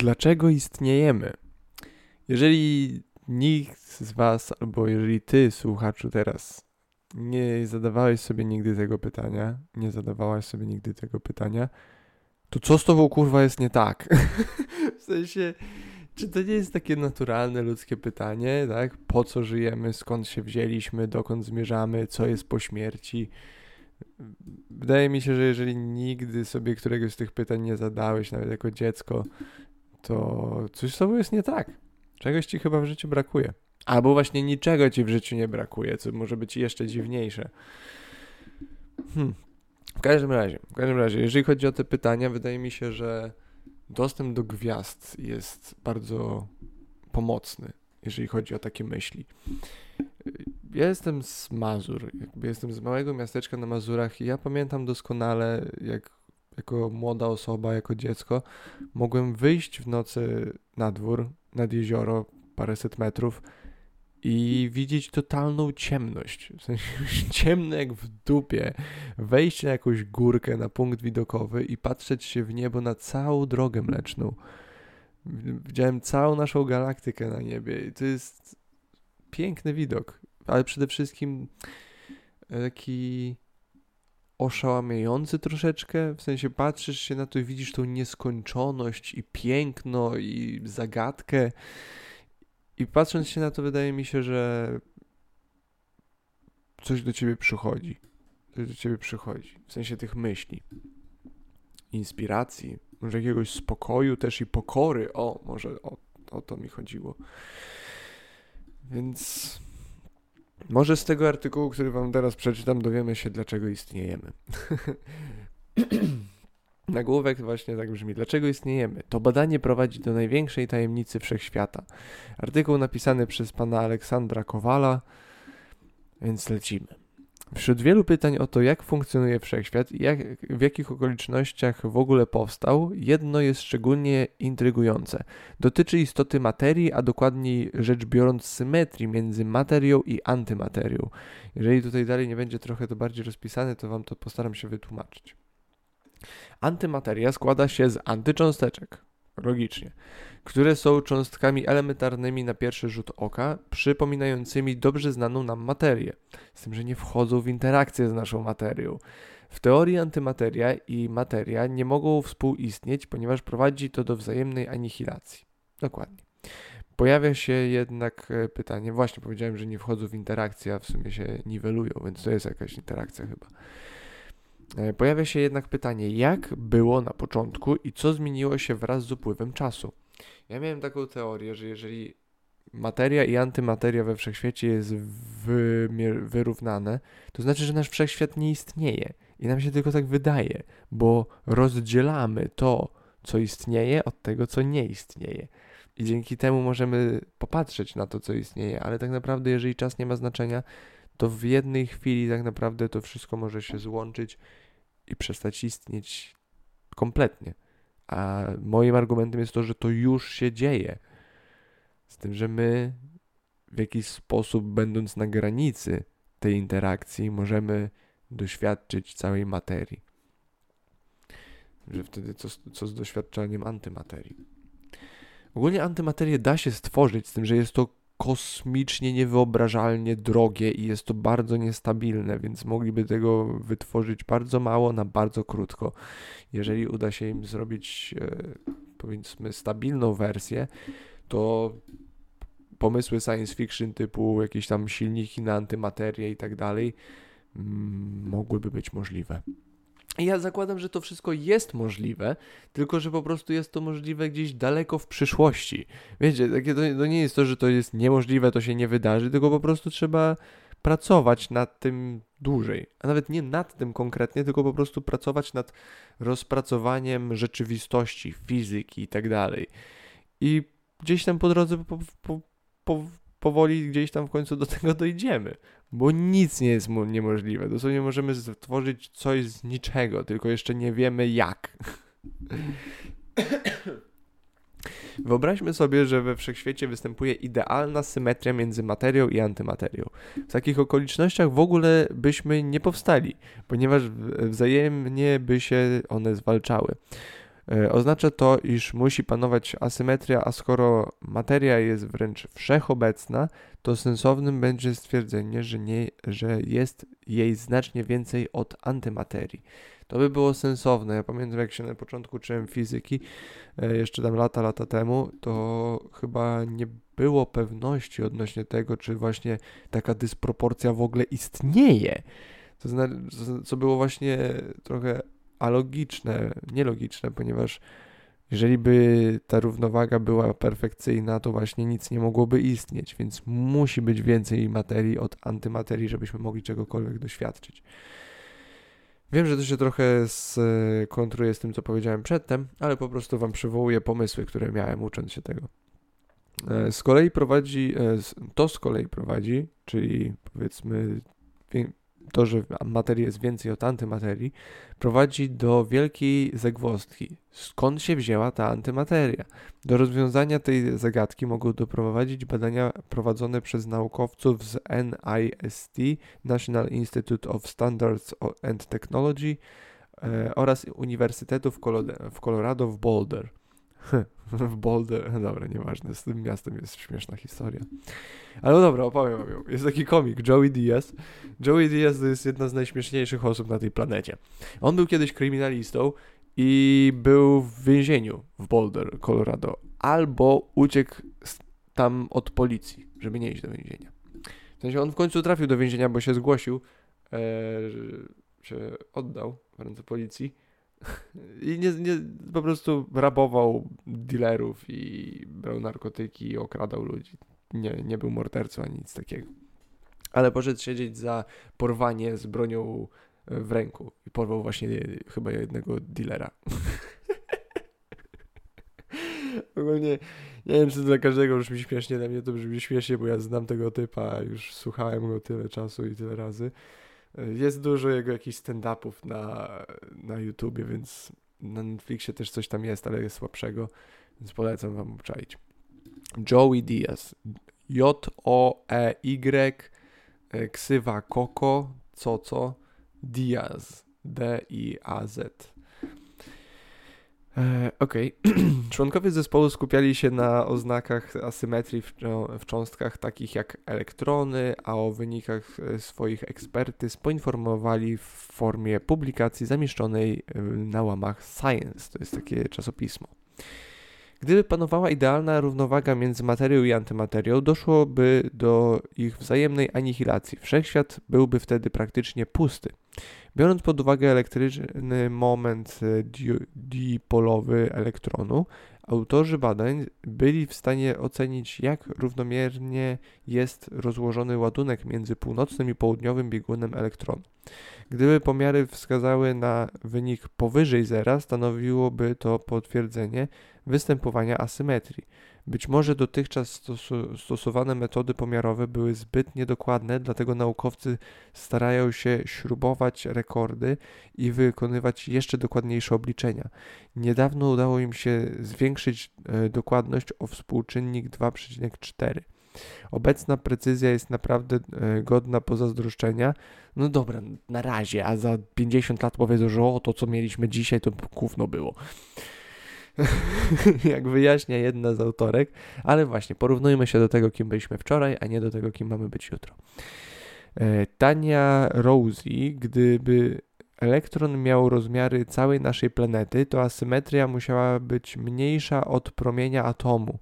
dlaczego istniejemy? Jeżeli nikt z Was, albo jeżeli Ty, słuchaczu, teraz nie zadawałeś sobie nigdy tego pytania, nie zadawałaś sobie nigdy tego pytania, to co z tobą kurwa jest nie tak? w sensie, czy to nie jest takie naturalne ludzkie pytanie, tak? Po co żyjemy, skąd się wzięliśmy, dokąd zmierzamy, co jest po śmierci? Wydaje mi się, że jeżeli nigdy sobie któregoś z tych pytań nie zadałeś, nawet jako dziecko, to coś z tobą jest nie tak. Czegoś ci chyba w życiu brakuje. Albo właśnie niczego ci w życiu nie brakuje, co może być jeszcze dziwniejsze. Hmm. W każdym razie, w każdym razie, jeżeli chodzi o te pytania, wydaje mi się, że dostęp do gwiazd jest bardzo pomocny, jeżeli chodzi o takie myśli. Ja jestem z Mazur, jakby jestem z małego miasteczka na Mazurach i ja pamiętam doskonale, jak jako młoda osoba, jako dziecko, mogłem wyjść w nocy na dwór, nad jezioro, paręset metrów i widzieć totalną ciemność. W sensie ciemno jak w dupie. Wejść na jakąś górkę, na punkt widokowy i patrzeć się w niebo na całą drogę mleczną. Widziałem całą naszą galaktykę na niebie i to jest piękny widok, ale przede wszystkim taki oszałamiający troszeczkę, w sensie patrzysz się na to i widzisz tą nieskończoność i piękno i zagadkę i patrząc się na to, wydaje mi się, że coś do ciebie przychodzi. Coś do ciebie przychodzi. W sensie tych myśli, inspiracji, może jakiegoś spokoju też i pokory. O, może o, o to mi chodziło. Więc może z tego artykułu, który wam teraz przeczytam, dowiemy się, dlaczego istniejemy. Nagłówek właśnie tak brzmi. Dlaczego istniejemy? To badanie prowadzi do największej tajemnicy wszechświata. Artykuł napisany przez pana Aleksandra Kowala, więc lecimy. Wśród wielu pytań o to, jak funkcjonuje wszechświat i jak, w jakich okolicznościach w ogóle powstał, jedno jest szczególnie intrygujące. Dotyczy istoty materii, a dokładniej rzecz biorąc symetrii między materią i antymaterią. Jeżeli tutaj dalej nie będzie trochę to bardziej rozpisane, to wam to postaram się wytłumaczyć. Antymateria składa się z antycząsteczek, logicznie, które są cząstkami elementarnymi na pierwszy rzut oka, przypominającymi dobrze znaną nam materię, z tym, że nie wchodzą w interakcję z naszą materią. W teorii antymateria i materia nie mogą współistnieć, ponieważ prowadzi to do wzajemnej anihilacji. Dokładnie. Pojawia się jednak e, pytanie, właśnie powiedziałem, że nie wchodzą w interakcję, a w sumie się niwelują, więc to jest jakaś interakcja chyba. E, pojawia się jednak pytanie, jak było na początku i co zmieniło się wraz z upływem czasu. Ja miałem taką teorię, że jeżeli materia i antymateria we wszechświecie jest wyrównane, to znaczy, że nasz wszechświat nie istnieje. I nam się tylko tak wydaje, bo rozdzielamy to, co istnieje, od tego, co nie istnieje. I dzięki temu możemy popatrzeć na to, co istnieje, ale tak naprawdę, jeżeli czas nie ma znaczenia, to w jednej chwili tak naprawdę to wszystko może się złączyć i przestać istnieć kompletnie. A moim argumentem jest to, że to już się dzieje. Z tym, że my w jakiś sposób, będąc na granicy tej interakcji, możemy doświadczyć całej materii. Że wtedy co, co z doświadczeniem antymaterii? Ogólnie antymaterię da się stworzyć, z tym, że jest to kosmicznie niewyobrażalnie drogie i jest to bardzo niestabilne, więc mogliby tego wytworzyć bardzo mało na bardzo krótko. Jeżeli uda się im zrobić e, powiedzmy stabilną wersję, to pomysły science fiction typu jakieś tam silniki na antymaterię i tak dalej mm, mogłyby być możliwe. Ja zakładam, że to wszystko jest możliwe, tylko że po prostu jest to możliwe gdzieś daleko w przyszłości. Wiecie, takie to, to nie jest to, że to jest niemożliwe, to się nie wydarzy, tylko po prostu trzeba pracować nad tym dłużej. A nawet nie nad tym konkretnie, tylko po prostu pracować nad rozpracowaniem rzeczywistości, fizyki i tak dalej. I gdzieś tam po drodze po, po, po, powoli gdzieś tam w końcu do tego dojdziemy, bo nic nie jest niemożliwe. Dosłownie możemy stworzyć coś z niczego, tylko jeszcze nie wiemy jak. Wyobraźmy sobie, że we wszechświecie występuje idealna symetria między materią i antymaterią. W takich okolicznościach w ogóle byśmy nie powstali, ponieważ wzajemnie by się one zwalczały. E, oznacza to, iż musi panować asymetria, a skoro materia jest wręcz wszechobecna, to sensownym będzie stwierdzenie, że, nie, że jest jej znacznie więcej od antymaterii. To by było sensowne. Ja pamiętam, jak się na początku uczyłem fizyki, e, jeszcze tam lata, lata temu, to chyba nie było pewności odnośnie tego, czy właśnie taka dysproporcja w ogóle istnieje. To znaczy, co było właśnie trochę alogiczne, nielogiczne, ponieważ jeżeli by ta równowaga była perfekcyjna, to właśnie nic nie mogłoby istnieć, więc musi być więcej materii od antymaterii, żebyśmy mogli czegokolwiek doświadczyć. Wiem, że to się trochę skontruje z tym, co powiedziałem przedtem, ale po prostu Wam przywołuję pomysły, które miałem ucząc się tego. E, z kolei prowadzi, e, to z kolei prowadzi, czyli powiedzmy to, że materii jest więcej od antymaterii, prowadzi do wielkiej zagwozdki. Skąd się wzięła ta antymateria? Do rozwiązania tej zagadki mogą doprowadzić badania prowadzone przez naukowców z NIST, National Institute of Standards and Technology e, oraz Uniwersytetu w Colorado w Boulder. w Boulder, dobra, nieważne, z tym miastem jest śmieszna historia. Ale no dobra, opowiem wam ją. Jest taki komik, Joey Diaz. Joey Diaz to jest jedna z najśmieszniejszych osób na tej planecie. On był kiedyś kryminalistą i był w więzieniu w Boulder, Colorado. Albo uciekł tam od policji, żeby nie iść do więzienia. W sensie on w końcu trafił do więzienia, bo się zgłosił, e, że się oddał w ręce policji i nie, nie, po prostu rabował dealerów i brał narkotyki i okradał ludzi. Nie, nie był mordercą ani nic takiego. Ale poszedł siedzieć za porwanie z bronią w ręku i porwał właśnie chyba jednego dealera. Ogólnie nie wiem, czy dla każdego brzmi śmiesznie, dla mnie to brzmi śmiesznie, bo ja znam tego typa, już słuchałem go tyle czasu i tyle razy. Jest dużo jego jakichś stand-upów na, na YouTubie, więc na Netflixie też coś tam jest, ale jest słabszego, więc polecam wam obczaić. Joey Diaz. J-O-E-Y e, ksywa Koko, co co, Diaz. D-I-A-Z. E, okej. Okay. Członkowie zespołu skupiali się na oznakach asymetrii w, w, cząstkach takich jak elektrony, a o wynikach e, swoich ekspertyz poinformowali w formie publikacji zamieszczonej e, na łamach Science, to jest takie czasopismo. Gdyby panowała idealna równowaga między materią i antymaterią, doszłoby do ich wzajemnej anihilacji. Wszechświat byłby wtedy praktycznie pusty. Biorąc pod uwagę elektryczny moment e, dipolowy elektronu, autorzy badań byli w stanie ocenić, jak równomiernie jest rozłożony ładunek między północnym i południowym biegunem elektronu. Gdyby pomiary wskazały na wynik powyżej zera, stanowiłoby to potwierdzenie występowania asymetrii. Być może dotychczas stosowane metody pomiarowe były zbyt niedokładne, dlatego naukowcy starają się śrubować rekordy i wykonywać jeszcze dokładniejsze obliczenia. Niedawno udało im się zwiększyć e, dokładność o współczynnik 2,4. Obecna precyzja jest naprawdę e, godna pozazdroszczenia. No dobra, na razie, a za 50 lat powiedzą, że o, to co mieliśmy dzisiaj to gówno było. jak wyjaśnia jedna z autorek, ale właśnie porównujmy się do tego, kim byliśmy wczoraj, a nie do tego, kim mamy być jutro. E, Tania Rosie, gdyby elektron miał rozmiary całej naszej planety, to asymetria musiała być mniejsza od promienia atomu,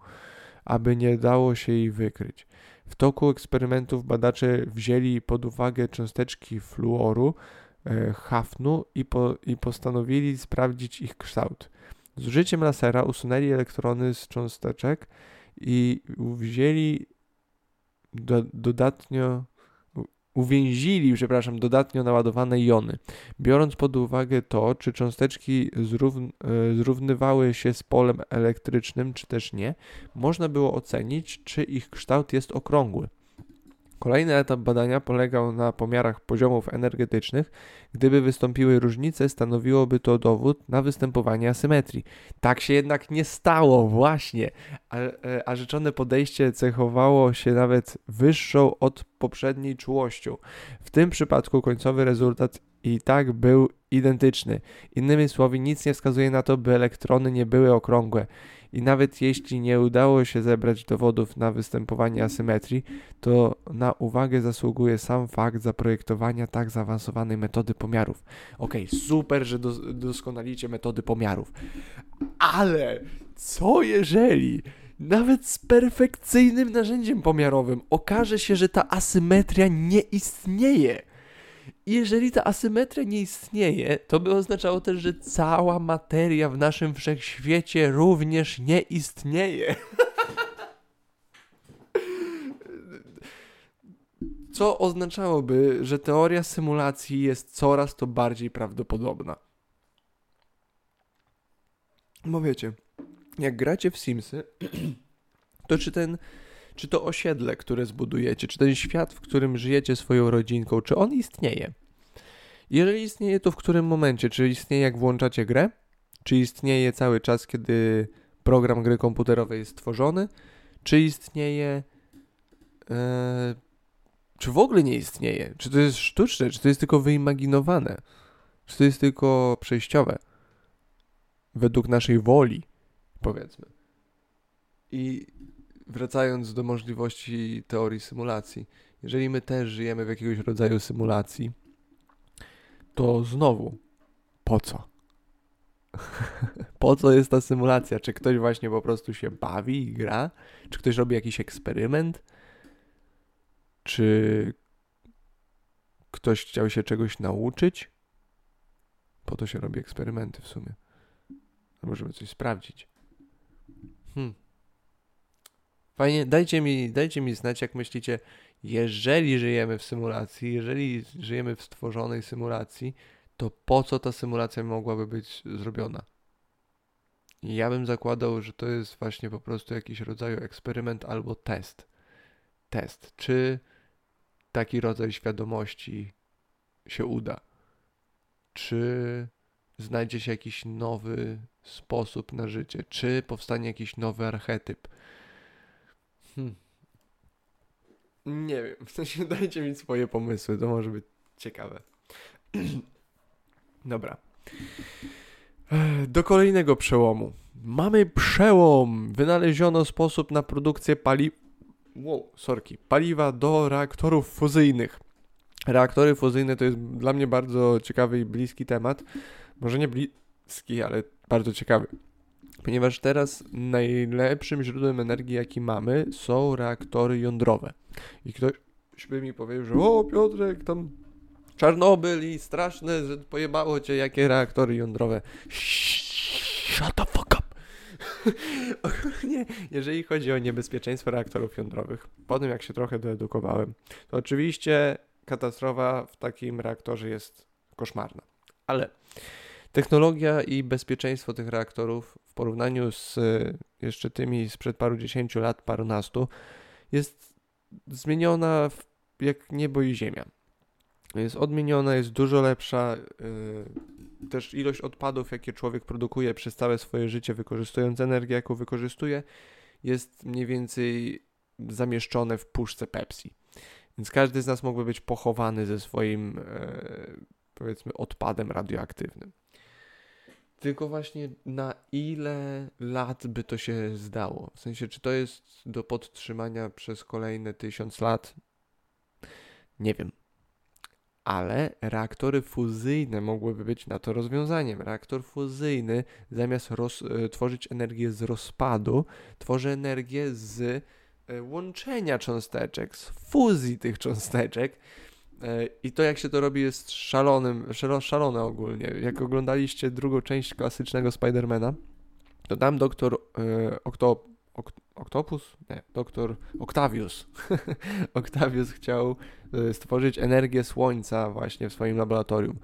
aby nie dało się jej wykryć. W toku eksperymentów badacze wzięli pod uwagę cząsteczki fluoru, e, hafnu i, po, i postanowili sprawdzić ich kształt. Z użyciem lasera usunęli elektrony z cząsteczek i wzięli do, dodatnio uwięzili, przepraszam, dodatnio naładowane jony. Biorąc pod uwagę to, czy cząsteczki zrówn e, zrównywały się z polem elektrycznym, czy też nie, można było ocenić, czy ich kształt jest okrągły. Kolejny etap badania polegał na pomiarach poziomów energetycznych. Gdyby wystąpiły różnice, stanowiłoby to dowód na występowanie asymetrii. Tak się jednak nie stało, właśnie. A, e, a rzeczone podejście cechowało się nawet wyższą od poprzedniej czułością. W tym przypadku końcowy rezultat i tak był identyczny. Innymi słowy, nic nie wskazuje na to, by elektrony nie były okrągłe. I nawet jeśli nie udało się zebrać dowodów na występowanie asymetrii, to na uwagę zasługuje sam fakt zaprojektowania tak zaawansowanej metody pomiarów. Okay, super, że dos doskonalicie metody pomiarów. Ale co jeżeli nawet z perfekcyjnym narzędziem pomiarowym okaże się, że ta asymetria nie istnieje? Jeżeli ta asymetria nie istnieje, to by oznaczało też, że cała materia w naszym wszechświecie również nie istnieje. Co oznaczałoby, że teoria symulacji jest coraz to bardziej prawdopodobna. Bo wiecie, jak gracie w Simsy, to czy ten czy to osiedle, które zbudujecie, czy ten świat, w którym żyjecie swoją rodzinką, czy on istnieje? Jeżeli istnieje, to w którym momencie? Czy istnieje jak włączacie grę? Czy istnieje cały czas, kiedy program gry komputerowej jest tworzony? Czy istnieje. E, czy w ogóle nie istnieje? Czy to jest sztuczne? Czy to jest tylko wyimaginowane? Czy to jest tylko przejściowe? Według naszej woli, powiedzmy. I wracając do możliwości teorii symulacji, jeżeli my też żyjemy w jakiegoś rodzaju symulacji, to znowu, po co? po co jest ta symulacja? Czy ktoś właśnie po prostu się bawi i gra? Czy ktoś robi jakiś eksperyment? Czy ktoś chciał się czegoś nauczyć? Po to się robi eksperymenty w sumie. Albo żeby coś sprawdzić. Hmm. Fajnie, dajcie mi, dajcie mi znać, jak myślicie, jeżeli żyjemy w symulacji, jeżeli żyjemy w stworzonej symulacji, to po co ta symulacja mogłaby być zrobiona? Ja bym zakładał, że to jest właśnie po prostu jakiś rodzaj eksperyment albo test. Test, czy taki rodzaj świadomości się uda? Czy znajdzie się jakiś nowy sposób na życie? Czy powstanie jakiś nowy archetyp? Hmm. Nie wiem, w sensie dajcie mi swoje pomysły, to może być ciekawe. Dobra. Do kolejnego przełomu. Mamy przełom! Wynaleziono sposób na produkcję paliw... Wow, sorki. Paliwa do reaktorów fuzyjnych. Reaktory fuzyjne to jest dla mnie bardzo ciekawy i bliski temat. Może nie bliski, ale bardzo ciekawy ponieważ teraz najlepszym źródłem energii, jaki mamy, są reaktory jądrowe. I ktoś by mi powiedział, że o Piotrek, tam Czarnobyl i straszne, że pojebało cię, jakie reaktory jądrowe. Shut the fuck up! Ogólnie, jeżeli chodzi o niebezpieczeństwo reaktorów jądrowych, po tym jak się trochę doedukowałem, to oczywiście katastrofa w takim reaktorze jest koszmarna. Ale Technologia i bezpieczeństwo tych reaktorów w porównaniu z e, jeszcze tymi sprzed paru dziesięciu lat, parunastu, jest zmieniona jak niebo i ziemia. Jest odmieniona, jest dużo lepsza. Yy, też ilość odpadów, jakie człowiek produkuje przez całe swoje życie, wykorzystując energię, jaką wykorzystuje, jest mniej więcej zamieszczone w puszce Pepsi. Więc każdy z nas mógłby być pochowany ze swoim, yy, powiedzmy, odpadem radioaktywnym. Tylko właśnie na ile lat by to się zdało? W sensie, czy to jest do podtrzymania przez kolejne tysiąc lat? Nie wiem. Ale reaktory fuzyjne mogłyby być na to rozwiązaniem. Reaktor fuzyjny zamiast roz, e, tworzyć energię z rozpadu, tworzy energię z e, łączenia cząsteczek, z fuzji tych cząsteczek I to, jak się to robi, jest szalonym, szalone ogólnie. Jak oglądaliście drugą część klasycznego Spidermana, to tam doktor e, Octo, Octopus? Nie, doktor Octavius. Octavius chciał e, stworzyć energię słońca właśnie w swoim laboratorium.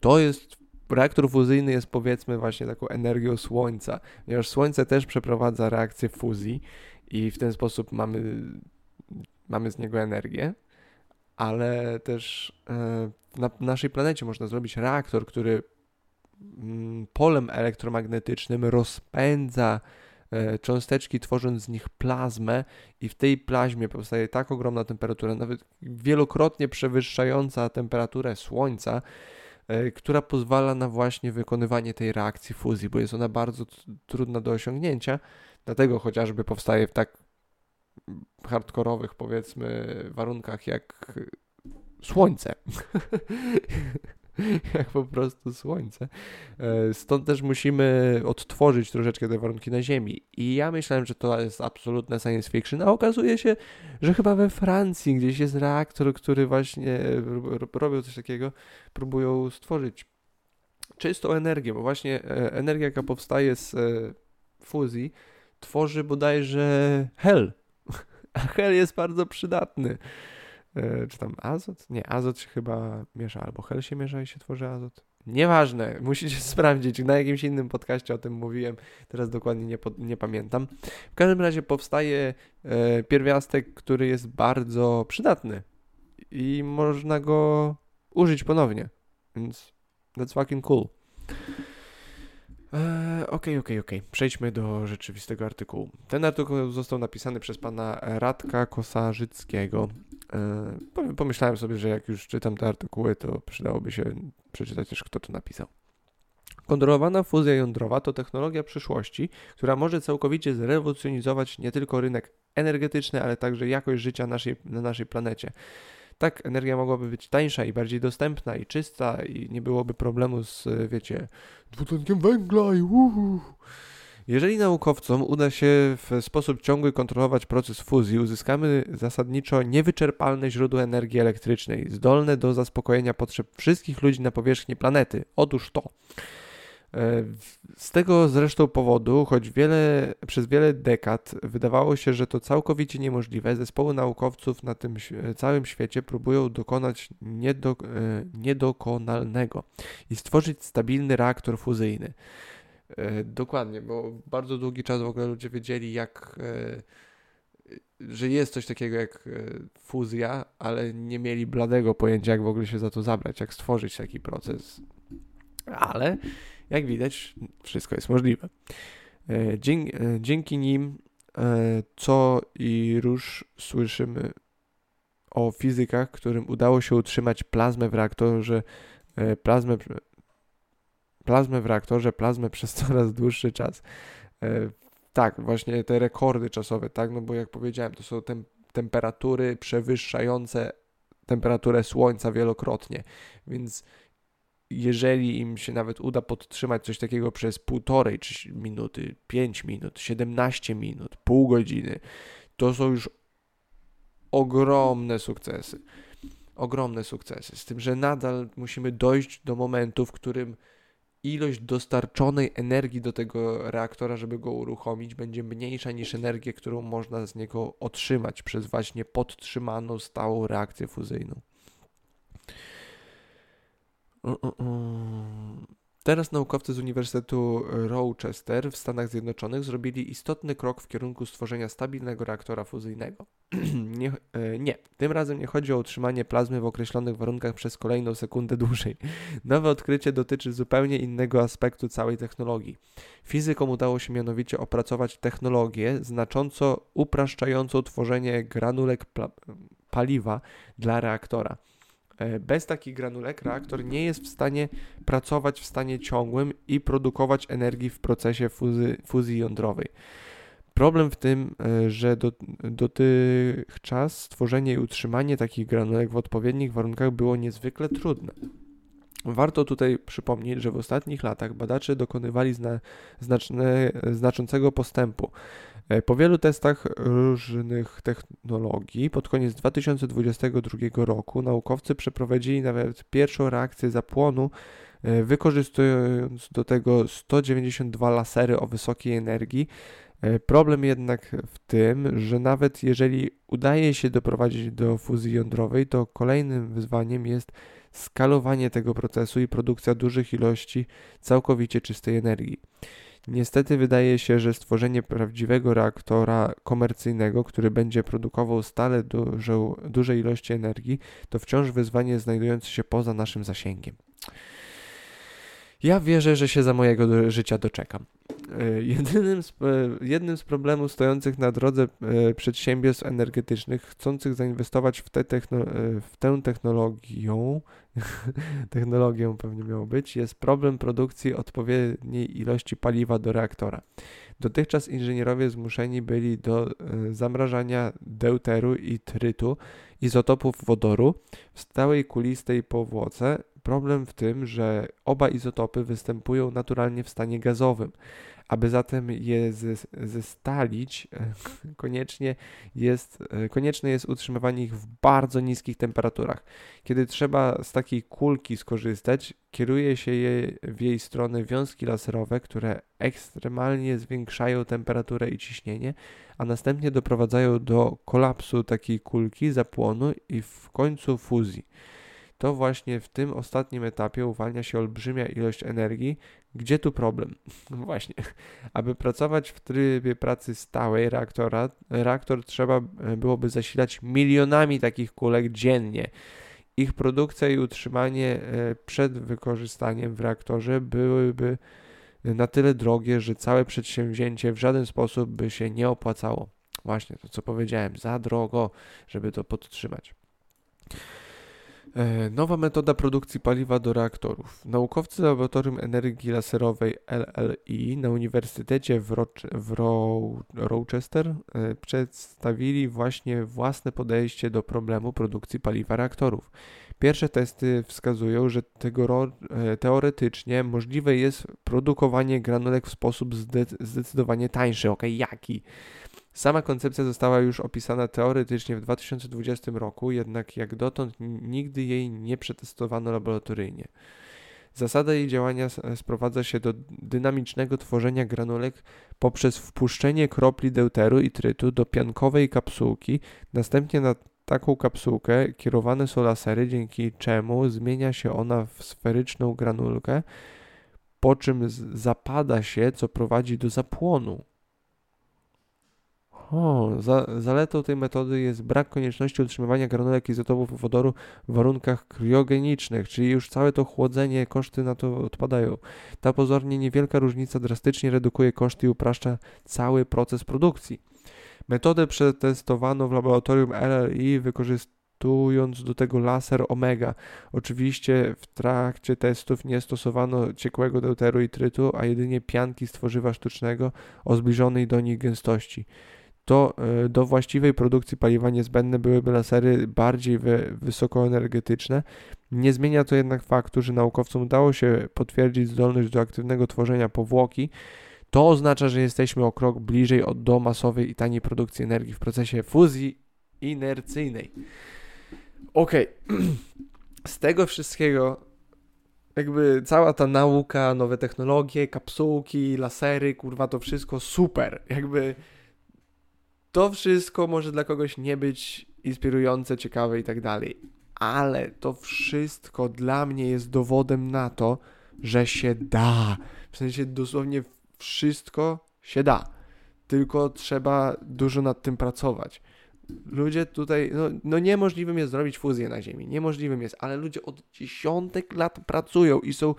To jest reaktor fuzyjny jest powiedzmy właśnie taką energią słońca, ponieważ słońce też przeprowadza reakcję fuzji i w ten sposób mamy, mamy z niego energię ale też e, na naszej planecie można zrobić reaktor, który mm, polem elektromagnetycznym rozpędza e, cząsteczki, tworząc z nich plazmę, i w tej plazmie powstaje tak ogromna temperatura, nawet wielokrotnie przewyższająca temperaturę Słońca, e, która pozwala na właśnie wykonywanie tej reakcji fuzji, bo jest ona bardzo trudna do osiągnięcia, dlatego chociażby powstaje w tak hardkorowych, powiedzmy, warunkach jak słońce. jak po prostu słońce. E, stąd też musimy odtworzyć troszeczkę te warunki na Ziemi. I ja myślałem, że to jest absolutne science fiction, a okazuje się, że chyba we Francji gdzieś jest reaktor, który właśnie robią coś takiego, próbują stworzyć czystą energię, bo właśnie e, energia, jaka powstaje z e, fuzji, tworzy bodajże hel. A hel jest bardzo przydatny. E, czy tam azot? Nie, azot się chyba miesza, albo hel się miesza i się tworzy azot. Nieważne, musicie sprawdzić. Na jakimś innym podcaście o tym mówiłem, teraz dokładnie nie, nie pamiętam. W każdym razie powstaje e, pierwiastek, który jest bardzo przydatny i można go użyć ponownie. Więc that's fucking cool. Okej, okej, okej. Okay. Przejdźmy do rzeczywistego artykułu. Ten artykuł został napisany przez pana Radka Kosarzyckiego. E, pomyślałem sobie, że jak już czytam te artykuły, to przydałoby się przeczytać też, kto to napisał. Kontrolowana fuzja jądrowa to technologia przyszłości, która może całkowicie zrewolucjonizować nie tylko rynek energetyczny, ale także jakość życia naszej, na naszej planecie. Tak, energia mogłaby być tańsza i bardziej dostępna i czysta i nie byłoby problemu z, wiecie, dwutlenkiem węgla i uhu. Jeżeli naukowcom uda się w sposób ciągły kontrolować proces fuzji, uzyskamy zasadniczo niewyczerpalne źródło energii elektrycznej, zdolne do zaspokojenia potrzeb wszystkich ludzi na powierzchni planety. Otóż to. E, z tego zresztą powodu, choć wiele, przez wiele dekad wydawało się, że to całkowicie niemożliwe, zespoły naukowców na tym całym świecie próbują dokonać niedo, e, niedokonalnego i stworzyć stabilny reaktor fuzyjny. E, dokładnie, bo bardzo długi czas w ogóle ludzie wiedzieli, jak, że jest coś takiego jak fuzja, ale nie mieli bladego pojęcia, jak w ogóle się za to zabrać, jak stworzyć taki proces. Ale jak widać, wszystko jest możliwe. E, dzięki, e, dzięki nim e, co i róż słyszymy o fizykach, którym udało się utrzymać plazmę w reaktorze, plazmę, plazmę w reaktorze, plazmę przez coraz dłuższy czas. Tak, właśnie te rekordy czasowe, tak, no bo jak powiedziałem, to są tem temperatury przewyższające temperaturę Słońca wielokrotnie, więc jeżeli im się nawet uda podtrzymać coś takiego przez półtorej minuty, 5 minut, 17 minut, pół godziny, to są już ogromne sukcesy. Ogromne sukcesy. Z tym, że nadal musimy dojść do momentu, w którym ilość dostarczonej energii do tego reaktora, żeby go uruchomić, będzie mniejsza niż energię, którą można z niego otrzymać przez właśnie podtrzymaną stałą reakcję fuzyjną. Teraz naukowcy z Uniwersytetu Rochester w Stanach Zjednoczonych zrobili istotny krok w kierunku stworzenia stabilnego reaktora fuzyjnego. nie, e, nie, tym razem nie chodzi o utrzymanie plazmy w określonych warunkach przez kolejną sekundę dłużej. Nowe odkrycie dotyczy zupełnie innego aspektu całej technologii. Fizykom udało się mianowicie opracować technologię znacząco upraszczającą tworzenie granulek paliwa dla reaktora. E, bez takich granulek reaktor nie jest w stanie pracować w stanie ciągłym i produkować energii w procesie fuzy, fuzji jądrowej. Problem w tym, e, że do, dotychczas stworzenie i utrzymanie takich granulek w odpowiednich warunkach było niezwykle trudne. Warto tutaj przypomnieć, że w ostatnich latach badacze dokonywali zna, znaczne, znaczącego postępu. E, po wielu testach różnych technologii pod koniec 2022 roku naukowcy przeprowadzili nawet pierwszą reakcję zapłonu, e, wykorzystując do tego 192 lasery o wysokiej energii. E, problem jednak w tym, że nawet jeżeli udaje się doprowadzić do fuzji jądrowej, to kolejnym wyzwaniem jest skalowanie tego procesu i produkcja dużych ilości całkowicie czystej energii. Niestety wydaje się, że stworzenie prawdziwego reaktora komercyjnego, który będzie produkował stale duże ilości energii, to wciąż wyzwanie znajdujące się poza naszym zasięgiem. Ja wierzę, że się za mojego do, życia doczekam. E, z, e, jednym z problemów stojących na drodze e, przedsiębiorstw energetycznych chcących zainwestować w, te techno, w tę technologię, technologią pewnie miało być, jest problem produkcji odpowiedniej ilości paliwa do reaktora. Dotychczas inżynierowie zmuszeni byli do zamrażania deuteru i trytu, izotopów wodoru w stałej kulistej powłoce. Problem w tym, że oba izotopy występują naturalnie w stanie gazowym. Aby zatem je zestalić, koniecznie jest, konieczne jest utrzymywanie ich w bardzo niskich temperaturach. Kiedy trzeba z takiej kulki skorzystać, kieruje się je w jej stronę wiązki laserowe, które ekstremalnie zwiększają temperaturę i ciśnienie, a następnie doprowadzają do kolapsu takiej kulki, zapłonu i w końcu fuzji to właśnie w tym ostatnim etapie uwalnia się olbrzymia ilość energii. Gdzie tu problem? właśnie, aby pracować w trybie pracy stałej reaktora, reaktor trzeba e, byłoby zasilać milionami takich kulek dziennie. Ich produkcja i utrzymanie e, przed wykorzystaniem w reaktorze byłyby na tyle drogie, że całe przedsięwzięcie w żaden sposób by się nie opłacało. Właśnie to, co powiedziałem, za drogo, żeby to podtrzymać. E, nowa metoda produkcji paliwa do reaktorów. Naukowcy Laboratorium Energii Laserowej LLI na Uniwersytecie w, Roche w Ro Rochester e, przedstawili właśnie własne podejście do problemu produkcji paliwa reaktorów. Pierwsze testy wskazują, że e, teoretycznie możliwe jest produkowanie granulek w sposób zdecydowanie tańszy. Ok, jaki? Sama koncepcja została już opisana teoretycznie w 2020 roku, jednak jak dotąd nigdy jej nie przetestowano laboratoryjnie. Zasada jej działania sprowadza się do dynamicznego tworzenia granulek poprzez wpuszczenie kropli deuteru i trytu do piankowej kapsułki, następnie na taką kapsułkę kierowane są lasery, dzięki czemu zmienia się ona w sferyczną granulkę, po czym zapada się, co prowadzi do zapłonu. O, za, zaletą tej metody jest brak konieczności utrzymywania granulek izotopów wodoru w warunkach kriogenicznych, czyli już całe to chłodzenie, koszty na to odpadają. Ta pozornie niewielka różnica drastycznie redukuje koszty i upraszcza cały proces produkcji. Metodę przetestowano w laboratorium LLI wykorzystując do tego laser omega. Oczywiście w trakcie testów nie stosowano ciekłego deuteru i trytu, a jedynie pianki z tworzywa sztucznego o zbliżonej do nich gęstości to e, do właściwej produkcji paliwa niezbędne byłyby lasery bardziej wy, wysokoenergetyczne. Nie zmienia to jednak faktu, że naukowcom udało się potwierdzić zdolność do aktywnego tworzenia powłoki. To oznacza, że jesteśmy o krok bliżej od do masowej i taniej produkcji energii w procesie fuzji inercyjnej. Ok, z tego wszystkiego jakby cała ta nauka, nowe technologie, kapsułki, lasery, kurwa, to wszystko super. Jakby to wszystko może dla kogoś nie być inspirujące, ciekawe i tak dalej, ale to wszystko dla mnie jest dowodem na to, że się da. W sensie dosłownie wszystko się da. Tylko trzeba dużo nad tym pracować. Ludzie tutaj, no, no niemożliwym jest zrobić fuzję na Ziemi, niemożliwym jest, ale ludzie od dziesiątek lat pracują i są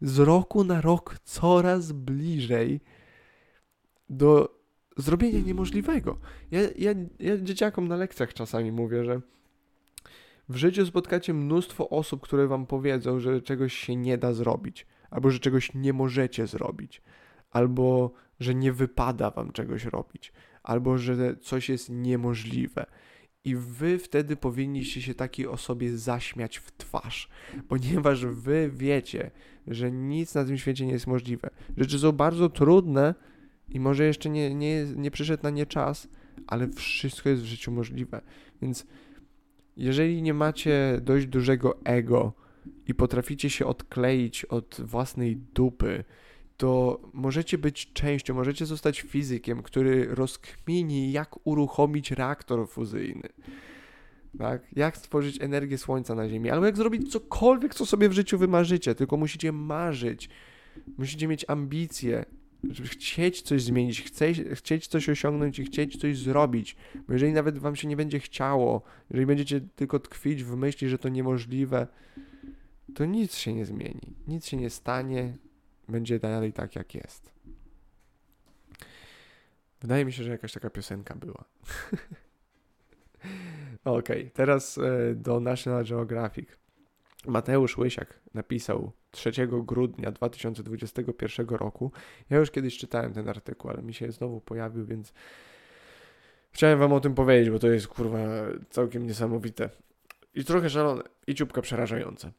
z roku na rok coraz bliżej do zrobienie niemożliwego. Ja, ja, ja dzieciakom na lekcjach czasami mówię, że w życiu spotkacie mnóstwo osób, które wam powiedzą, że czegoś się nie da zrobić, albo że czegoś nie możecie zrobić, albo że nie wypada wam czegoś robić, albo że coś jest niemożliwe. I wy wtedy powinniście się takiej osobie zaśmiać w twarz, ponieważ wy wiecie, że nic na tym świecie nie jest możliwe. Rzeczy są bardzo trudne, i może jeszcze nie, nie, nie przyszedł na nie czas, ale wszystko jest w życiu możliwe. Więc jeżeli nie macie dość dużego ego i potraficie się odkleić od własnej dupy, to możecie być częścią, możecie zostać fizykiem, który rozkmini, jak uruchomić reaktor fuzyjny. Tak? Jak stworzyć energię słońca na Ziemi, albo jak zrobić cokolwiek, co sobie w życiu wymarzycie, tylko musicie marzyć, musicie mieć ambicje, żeby chcieć coś zmienić, chcieć, chcieć coś osiągnąć i chcieć coś zrobić. Bo jeżeli nawet wam się nie będzie chciało, jeżeli będziecie tylko tkwić w myśli, że to niemożliwe, to nic się nie zmieni, nic się nie stanie, będzie dalej tak, jak jest. Wydaje mi się, że jakaś taka piosenka była. Okej, okay, teraz e, do National Geographic. Mateusz Łysiak napisał 3 grudnia 2021 roku. Ja już kiedyś czytałem ten artykuł, ale mi się znowu pojawił, więc chciałem wam o tym powiedzieć, bo to jest kurwa całkiem niesamowite. I trochę szalone, i ciupka przerażające.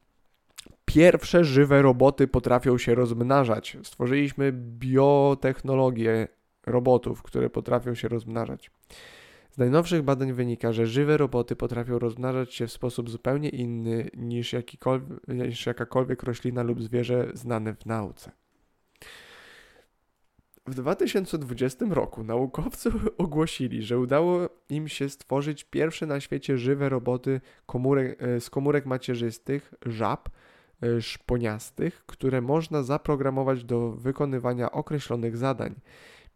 Pierwsze żywe roboty potrafią się rozmnażać. Stworzyliśmy biotechnologię robotów, które potrafią się rozmnażać. Z najnowszych badań wynika, że żywe roboty potrafią rozmnażać się w sposób zupełnie inny niż, niż jakakolwiek roślina lub zwierzę znane w nauce. W 2020 roku naukowcy ogłosili, że udało im się stworzyć pierwsze na świecie żywe roboty komórek, e, z komórek macierzystych, żab, e, szponiastych, które można zaprogramować do wykonywania określonych zadań.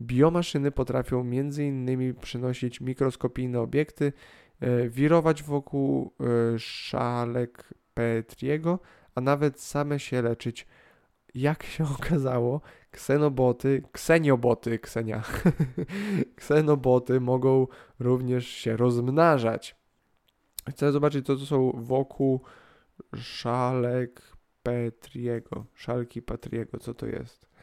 Biomaszyny potrafią m.in. przynosić mikroskopijne obiekty, e, wirować wokół e, szalek Petriego, a nawet same się leczyć. Jak się okazało, ksenoboty, ksenioboty, ksenia, ksenoboty mogą również się rozmnażać. Chcę zobaczyć, co to są wokół szalek Petriego, szalki Petriego, co to jest.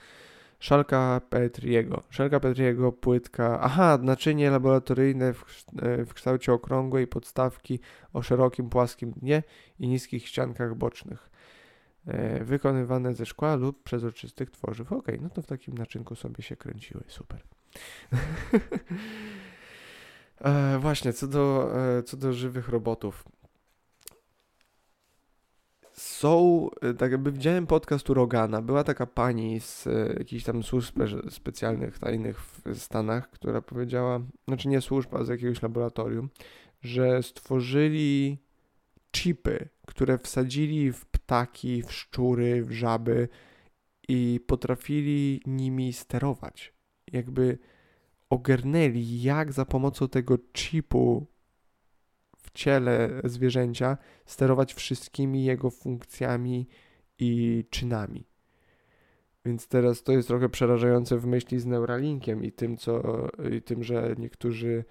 Szalka Petriego. Szalka Petriego, płytka. Aha, naczynie laboratoryjne w, e, w kształcie okrągłej podstawki o szerokim, płaskim dnie i niskich ściankach bocznych. E, wykonywane ze szkła lub przezroczystych tworzyw. Ok, no to w takim naczynku sobie się kręciły. Super. e, właśnie, co do, e, co do żywych robotów są, e, tak jakby widziałem podcast u Rogana, była taka pani z e, jakichś tam służb spe specjalnych, tajnych w Stanach, która powiedziała, znaczy nie służba, z jakiegoś laboratorium, że stworzyli chipy, które wsadzili w ptaki, w szczury, w żaby i potrafili nimi sterować. Jakby ogarnęli, jak za pomocą tego chipu ciele zwierzęcia sterować wszystkimi jego funkcjami i czynami. Więc teraz to jest trochę przerażające w myśli z Neuralinkiem i tym, co, i tym że niektórzy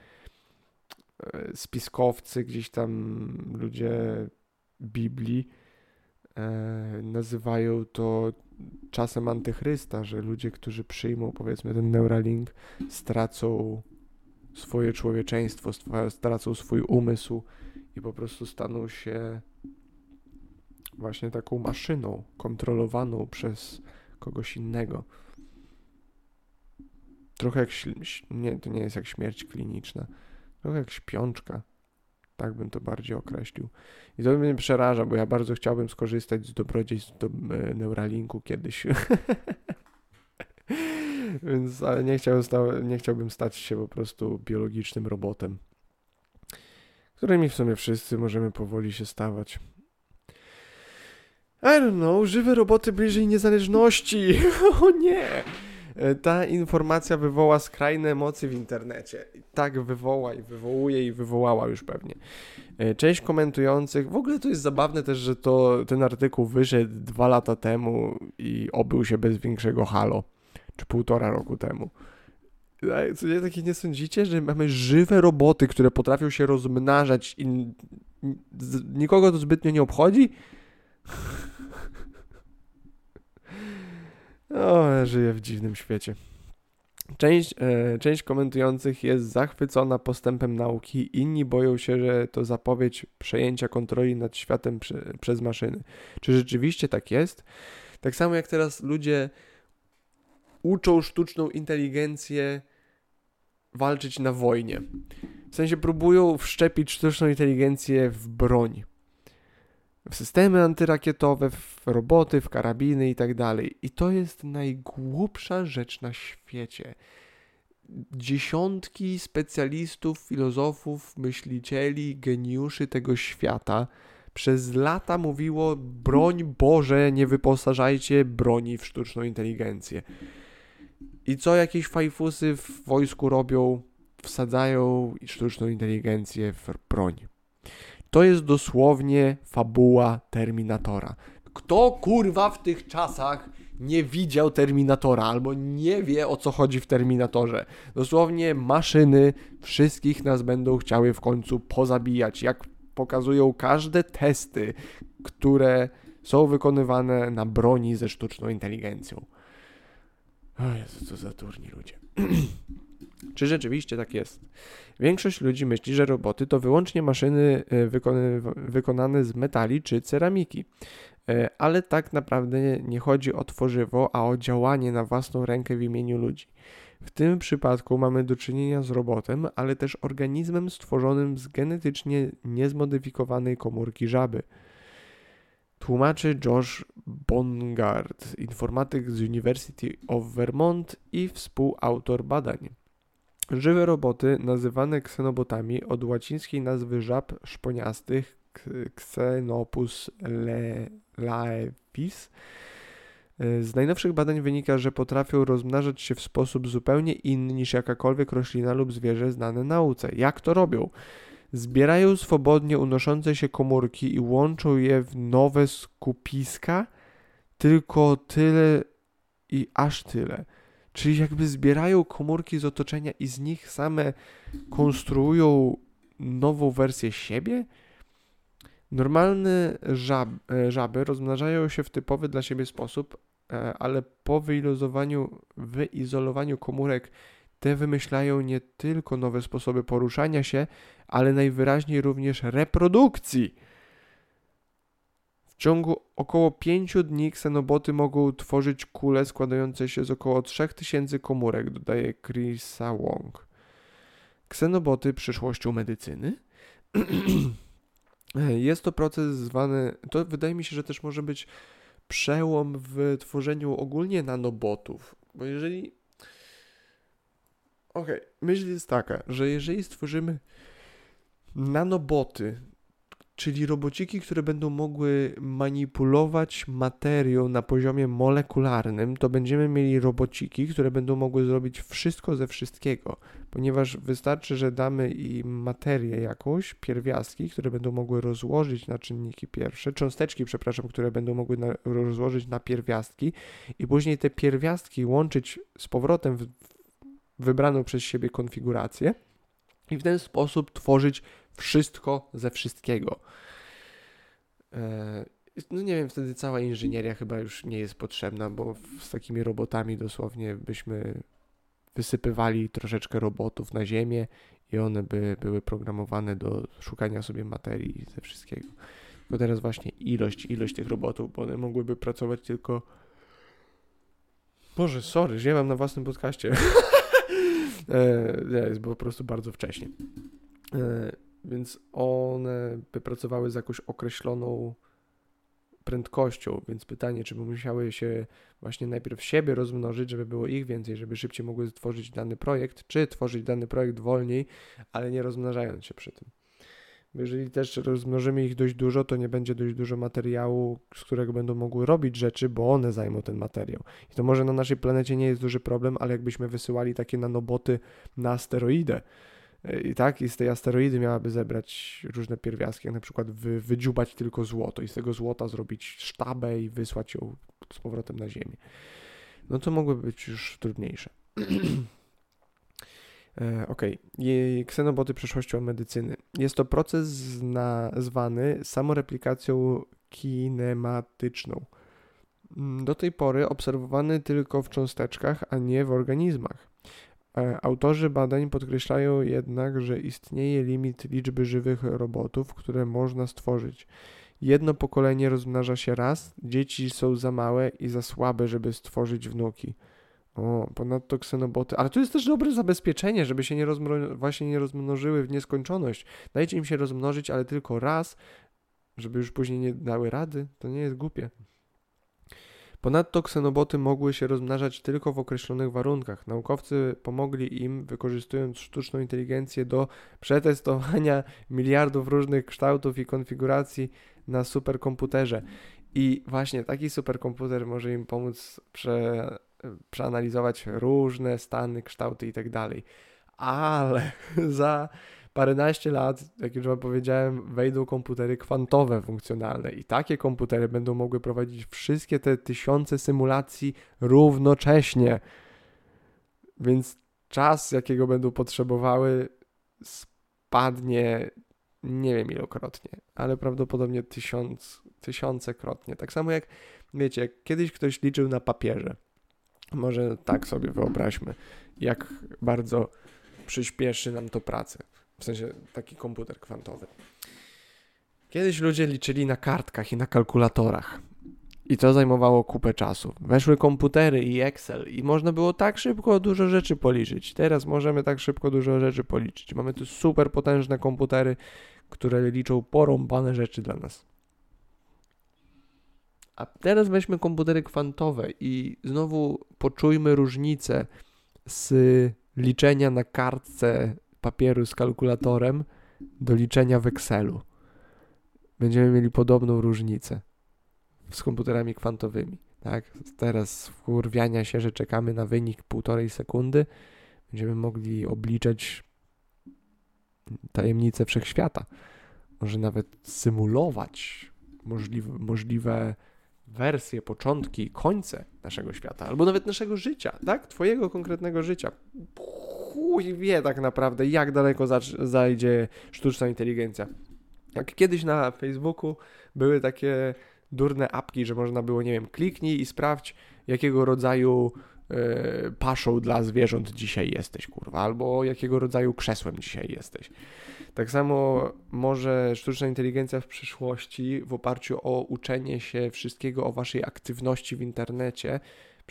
e, spiskowcy, gdzieś tam ludzie Biblii e, nazywają to czasem antychrysta, że ludzie, którzy przyjmą powiedzmy ten Neuralink, stracą swoje człowieczeństwo, stracą swój umysł i po prostu staną się właśnie taką maszyną kontrolowaną przez kogoś innego. Trochę jak. Nie, to nie jest jak śmierć kliniczna. Trochę jak śpiączka. Tak bym to bardziej określił. I to mnie przeraża, bo ja bardzo chciałbym skorzystać z dobrodziejstw do e, Neuralinku kiedyś. Więc, ale nie, chciał, nie chciałbym stać się po prostu biologicznym robotem, którymi w sumie wszyscy możemy powoli się stawać. I don't know, żywe roboty bliżej niezależności. o nie! E, ta informacja wywoła skrajne emocje w internecie. Tak wywoła i wywołuje i wywołała już pewnie. E, część komentujących, w ogóle to jest zabawne też, że to ten artykuł wyszedł dwa lata temu i obył się bez większego halo czy półtora roku temu. Nie takie nie sądzicie, że mamy żywe roboty, które potrafią się rozmnażać i nikogo to zbytnio nie obchodzi? O, ja żyję w dziwnym świecie. Część, e, część komentujących jest zachwycona postępem nauki, inni boją się, że to zapowiedź przejęcia kontroli nad światem przy, przez maszyny. Czy rzeczywiście tak jest? Tak samo jak teraz ludzie uczą sztuczną inteligencję walczyć na wojnie. W sensie próbują wszczepić sztuczną inteligencję w broń. W systemy antyrakietowe, w roboty, w karabiny i tak dalej. I to jest najgłupsza rzecz na świecie. Dziesiątki specjalistów, filozofów, myślicieli, geniuszy tego świata przez lata mówiło: broń Boże, nie wyposażajcie broni w sztuczną inteligencję. I co jakieś fajfusy w wojsku robią? Wsadzają sztuczną inteligencję w broń. To jest dosłownie fabuła Terminatora. Kto kurwa w tych czasach nie widział Terminatora albo nie wie o co chodzi w Terminatorze. Dosłownie maszyny wszystkich nas będą chciały w końcu pozabijać, jak pokazują każde testy, które są wykonywane na broni ze sztuczną inteligencją. O Jezu, co za turni ludzie. Czy rzeczywiście tak jest? Większość ludzi myśli, że roboty to wyłącznie maszyny e, wykonane z metali czy ceramiki. E, ale tak naprawdę nie chodzi o tworzywo, a o działanie na własną rękę w imieniu ludzi. W tym przypadku mamy do czynienia z robotem, ale też organizmem stworzonym z genetycznie niezmodyfikowanej komórki żaby. Tłumaczy Josh Bongard, informatyk z University of Vermont i współautor badań. Żywe roboty, nazywane ksenobotami od łacińskiej nazwy żab szponiastych Xenopus laevis, z najnowszych badań wynika, że potrafią rozmnażać się w sposób zupełnie inny niż jakakolwiek roślina lub zwierzę znane nauce. Jak to robią? Zbierają swobodnie unoszące się komórki i łączą je w nowe skupiska, tylko tyle i aż tyle. Czyli jakby zbierają komórki z otoczenia i z nich same konstruują nową wersję siebie? Normalne żab, e, żaby rozmnażają się w typowy dla siebie sposób, e, ale po wyizolowaniu, wyizolowaniu komórek te wymyślają nie tylko nowe sposoby poruszania się, ale najwyraźniej również reprodukcji. W ciągu około 5 dni ksenoboty mogą tworzyć kule składające się z około 3000 komórek, dodaje Chrisa Wong. Ksenoboty przyszłością medycyny? Jest to proces zwany, to wydaje mi się, że też może być przełom w tworzeniu ogólnie nanobotów, bo jeżeli Okej, okay. myśl jest taka, że jeżeli stworzymy nanoboty, czyli robociki, które będą mogły manipulować materią na poziomie molekularnym, to będziemy mieli robociki, które będą mogły zrobić wszystko ze wszystkiego, ponieważ wystarczy, że damy im materię jakąś, pierwiastki, które będą mogły rozłożyć na czynniki pierwsze, cząsteczki, przepraszam, które będą mogły na, rozłożyć na pierwiastki i później te pierwiastki łączyć z powrotem w wybraną przez siebie konfigurację i w ten sposób tworzyć wszystko ze wszystkiego. E, no nie wiem, wtedy cała inżynieria chyba już nie jest potrzebna, bo z takimi robotami dosłownie byśmy wysypywali troszeczkę robotów na ziemię i one by były programowane do szukania sobie materii ze wszystkiego. Bo teraz właśnie ilość, ilość tych robotów, bo one mogłyby pracować tylko. Boże, sorry, ziewam na własnym podcaście. e, jest po prostu bardzo wcześnie. E, więc one by pracowały z jakąś określoną prędkością, więc pytanie, czy by musiały się właśnie najpierw siebie rozmnożyć, żeby było ich więcej, żeby szybciej mogły stworzyć dany projekt, czy tworzyć dany projekt wolniej, ale nie rozmnażając się przy tym. Jeżeli też rozmnożymy ich dość dużo, to nie będzie dość dużo materiału, z którego będą mogły robić rzeczy, bo one zajmą ten materiał. I to może na naszej planecie nie jest duży problem, ale jakbyśmy wysyłali takie nanoboty na asteroidę, i tak, i z tej asteroidy miałaby zebrać różne pierwiastki, jak na przykład wy, wydziubać tylko złoto i z tego złota zrobić sztabę i wysłać ją z powrotem na Ziemię. No to mogłyby być już trudniejsze. E, ok, ksenoboty przyszłością medycyny. Jest to proces nazwany samoreplikacją kinematyczną. Mm, do tej pory obserwowany tylko w cząsteczkach, a nie w organizmach. E, autorzy badań podkreślają jednak, że istnieje limit liczby żywych robotów, które można stworzyć. Jedno pokolenie rozmnaża się raz, dzieci są za małe i za słabe, żeby stworzyć wnuki. O, ponadto ksenoboty. Ale to jest też dobre zabezpieczenie, żeby się nie rozmno... właśnie nie rozmnożyły w nieskończoność. Dajcie im się rozmnożyć, ale tylko raz, żeby już później nie dały rady. To nie jest głupie. Ponadto ksenoboty mogły się rozmnażać tylko w określonych warunkach. Naukowcy pomogli im, wykorzystując sztuczną inteligencję do przetestowania miliardów różnych kształtów i konfiguracji na superkomputerze. I właśnie taki superkomputer może im pomóc prze przeanalizować różne stany, kształty i tak. Ale za paręnaście lat, jak już wam powiedziałem, wejdą komputery kwantowe funkcjonalne i takie komputery będą mogły prowadzić wszystkie te tysiące symulacji równocześnie. Więc czas, jakiego będą potrzebowały, spadnie nie wiem ilokrotnie, ale prawdopodobnie tysiąc, tysiącekrotnie. Tak samo jak, wiecie, jak kiedyś ktoś liczył na papierze. Może tak sobie wyobraźmy, jak bardzo przyspieszy nam to pracę. W sensie taki komputer kwantowy. Kiedyś ludzie liczyli na kartkach i na kalkulatorach. I to zajmowało kupę czasu. Weszły komputery i Excel i można było tak szybko dużo rzeczy policzyć. Teraz możemy tak szybko dużo rzeczy policzyć. Mamy tu super potężne komputery, które liczą porąbane rzeczy dla nas. A teraz weźmy komputery kwantowe i znowu poczujmy różnicę z liczenia na kartce papieru z kalkulatorem do liczenia w Excelu. Będziemy mieli podobną różnicę z komputerami kwantowymi. Tak? Teraz wkurwiania się, że czekamy na wynik półtorej sekundy, będziemy mogli obliczać tajemnice wszechświata. Może nawet symulować możliwe, możliwe wersje, początki, końce naszego świata, albo nawet naszego życia, tak? Twojego konkretnego życia. Chuj wie tak naprawdę, jak daleko zajdzie sztuczna inteligencja. Jak kiedyś na Facebooku były takie durne apki, że można było, nie wiem, kliknij i sprawdź, jakiego rodzaju yy, paszą dla zwierząt dzisiaj jesteś, kurwa, albo jakiego rodzaju krzesłem dzisiaj jesteś. Tak samo może sztuczna inteligencja w przyszłości, w oparciu o uczenie się wszystkiego o waszej aktywności w internecie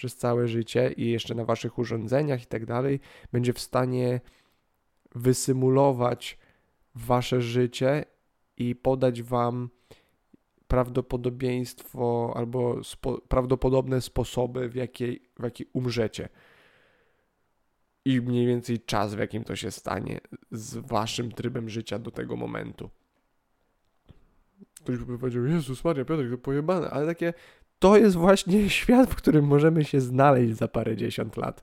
przez całe życie i jeszcze na waszych urządzeniach i tak dalej, będzie w stanie wysymulować wasze życie i podać wam prawdopodobieństwo albo spo, prawdopodobne sposoby, w jakiej, w jakiej umrzecie. I mniej więcej czas, w jakim to się stanie z waszym trybem życia do tego momentu. Ktoś by powiedział, Jezus Maria, Piotrek, to pojebane, ale takie, to jest właśnie świat, w którym możemy się znaleźć za parę dziesiąt lat.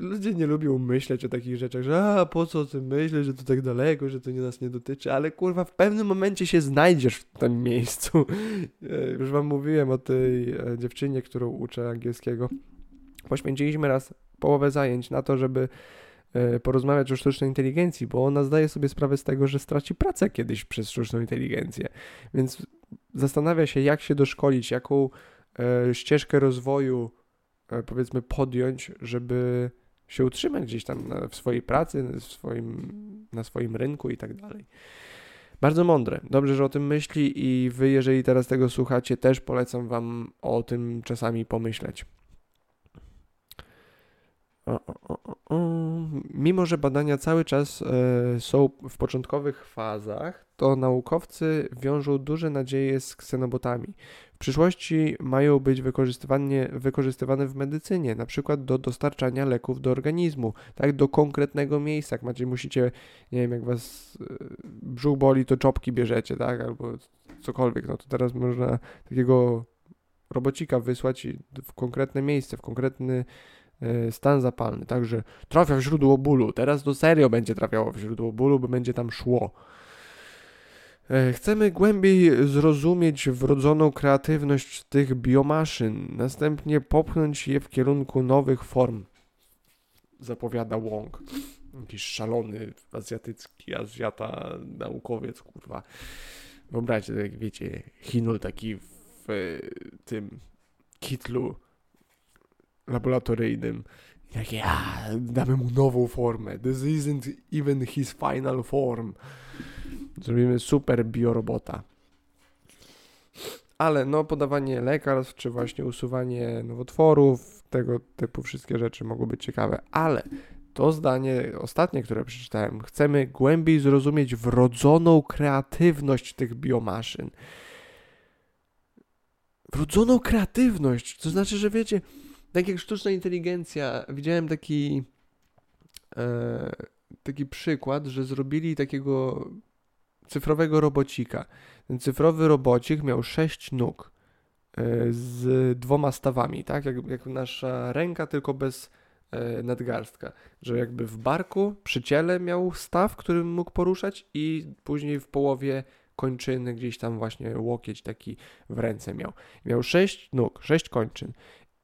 Ludzie nie lubią myśleć o takich rzeczach, że a po co ty myślisz, że to tak daleko, że to nie nas nie dotyczy, ale kurwa w pewnym momencie się znajdziesz w tym miejscu. E, już wam mówiłem o tej e, dziewczynie, którą uczę angielskiego. Poświęciliśmy raz połowę zajęć na to, żeby porozmawiać o sztucznej inteligencji, bo ona zdaje sobie sprawę z tego, że straci pracę kiedyś przez sztuczną inteligencję. Więc zastanawia się, jak się doszkolić, jaką e, ścieżkę rozwoju e, powiedzmy podjąć, żeby się utrzymać gdzieś tam w swojej pracy, w swoim, na swoim rynku i tak dalej. Bardzo mądre. Dobrze, że o tym myśli i wy, jeżeli teraz tego słuchacie, też polecam wam o tym czasami pomyśleć. Mimo, że badania cały czas e, są w początkowych fazach, to naukowcy wiążą duże nadzieje z ksenobotami. W przyszłości mają być wykorzystywane, w medycynie, na przykład do dostarczania leków do organizmu, tak, do konkretnego miejsca. Jak macie, musicie, nie wiem, jak was e, brzuch boli, to czopki bierzecie, tak, albo cokolwiek, no to teraz można takiego robocika wysłać w konkretne miejsce, w konkretny stan zapalny, także trafia w źródło bólu. Teraz to serio będzie trafiało w źródło bólu, bo będzie tam szło. E, chcemy głębiej zrozumieć wrodzoną kreatywność tych biomaszyn, następnie popchnąć je w kierunku nowych form, zapowiada Wong. Jakiś szalony azjatycki, azjata, naukowiec, kurwa. Wyobraźcie, jak wiecie, Hinul taki w tym kitlu laboratoryjnym. Jak ja, damy mu nową formę. This isn't even his final form. Zrobimy super biorobota. Ale no, podawanie lekarstw, czy właśnie usuwanie nowotworów, tego typu wszystkie rzeczy mogą być ciekawe. Ale to zdanie ostatnie, które przeczytałem, chcemy głębiej zrozumieć wrodzoną kreatywność tych biomaszyn. Wrodzoną kreatywność, to znaczy, że wiecie, tak jak sztuczna inteligencja, widziałem taki, e, taki przykład, że zrobili takiego cyfrowego robocika. Ten cyfrowy robocik miał sześć nóg e, z dwoma stawami, tak? Jak, jak nasza ręka, tylko bez e, nadgarstka, że jakby w barku, przy ciele miał staw, którym mógł poruszać i później w połowie kończyny, gdzieś tam właśnie łokieć taki w ręce miał. Miał sześć nóg, sześć kończyn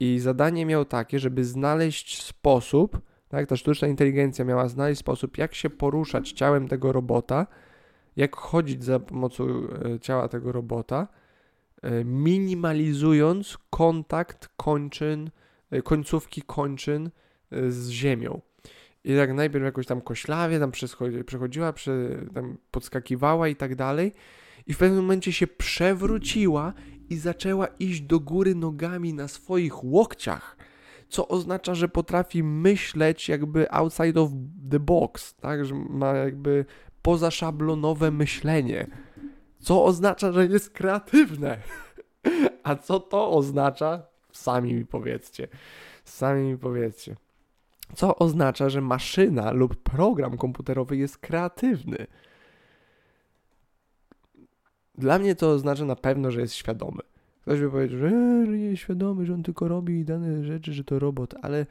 i zadanie miał takie, żeby znaleźć sposób, tak, ta sztuczna inteligencja miała znaleźć sposób, jak się poruszać ciałem tego robota, jak chodzić za pomocą e, ciała tego robota, e, minimalizując kontakt kończyn, e, końcówki kończyn z ziemią. I tak najpierw jakoś tam koślawie tam przechodziła, tam podskakiwała i tak dalej. I w pewnym momencie się przewróciła i zaczęła iść do góry nogami na swoich łokciach, co oznacza, że potrafi myśleć jakby outside of the box, tak, że ma jakby pozaszablonowe myślenie, co oznacza, że jest kreatywne. A co to oznacza? Sami mi powiedzcie. Sami mi powiedzcie. Co oznacza, że maszyna lub program komputerowy jest kreatywny. Dla mnie to oznacza na pewno, że jest świadomy. Ktoś by powiedział, że, że nie jest świadomy, że on tylko robi dane rzeczy, że to robot, ale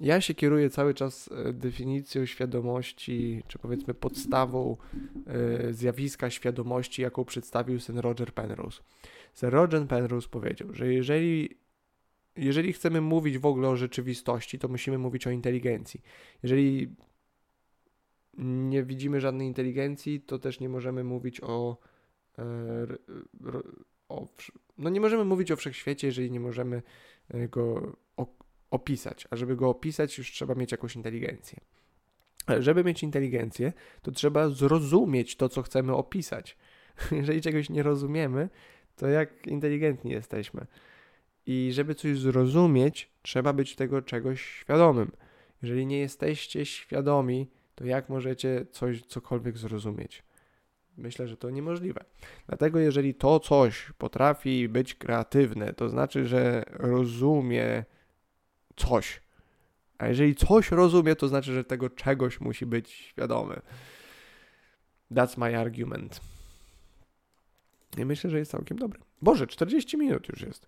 ja się kieruję cały czas e, definicją świadomości, czy powiedzmy podstawą e, zjawiska świadomości, jaką przedstawił sen Roger Penrose. Sir Roger Penrose powiedział, że jeżeli, jeżeli chcemy mówić w ogóle o rzeczywistości, to musimy mówić o inteligencji. Jeżeli nie widzimy żadnej inteligencji, to też nie możemy mówić o, o no nie możemy mówić o wszechświecie, jeżeli nie możemy go opisać. A żeby go opisać, już trzeba mieć jakąś inteligencję. Żeby mieć inteligencję, to trzeba zrozumieć to, co chcemy opisać. Jeżeli czegoś nie rozumiemy, to jak inteligentni jesteśmy. I żeby coś zrozumieć, trzeba być tego czegoś świadomym. Jeżeli nie jesteście świadomi, to jak możecie coś, cokolwiek zrozumieć? Myślę, że to niemożliwe. Dlatego, jeżeli to coś potrafi być kreatywne, to znaczy, że rozumie coś. A jeżeli coś rozumie, to znaczy, że tego czegoś musi być świadomy. That's my argument. I myślę, że jest całkiem dobry. Boże, 40 minut już jest.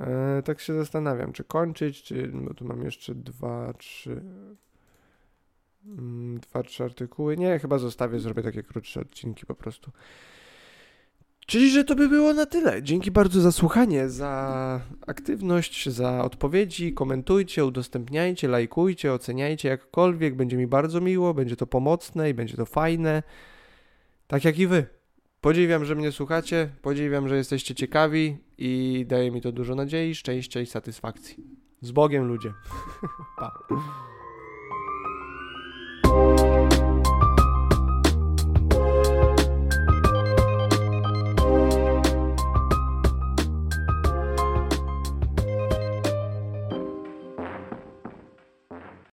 Eee, tak się zastanawiam, czy kończyć, czy. Bo tu mam jeszcze dwa, trzy. Mm, dwa, trzy artykuły. Nie, chyba zostawię, zrobię takie krótsze odcinki po prostu. Czyli, że to by było na tyle. Dzięki bardzo za słuchanie, za aktywność, za odpowiedzi. Komentujcie, udostępniajcie, lajkujcie, oceniajcie jakkolwiek. Będzie mi bardzo miło, będzie to pomocne i będzie to fajne. Tak jak i wy. Podziwiam, że mnie słuchacie, podziwiam, że jesteście ciekawi i daje mi to dużo nadziei, szczęścia i satysfakcji. Z Bogiem, ludzie. pa.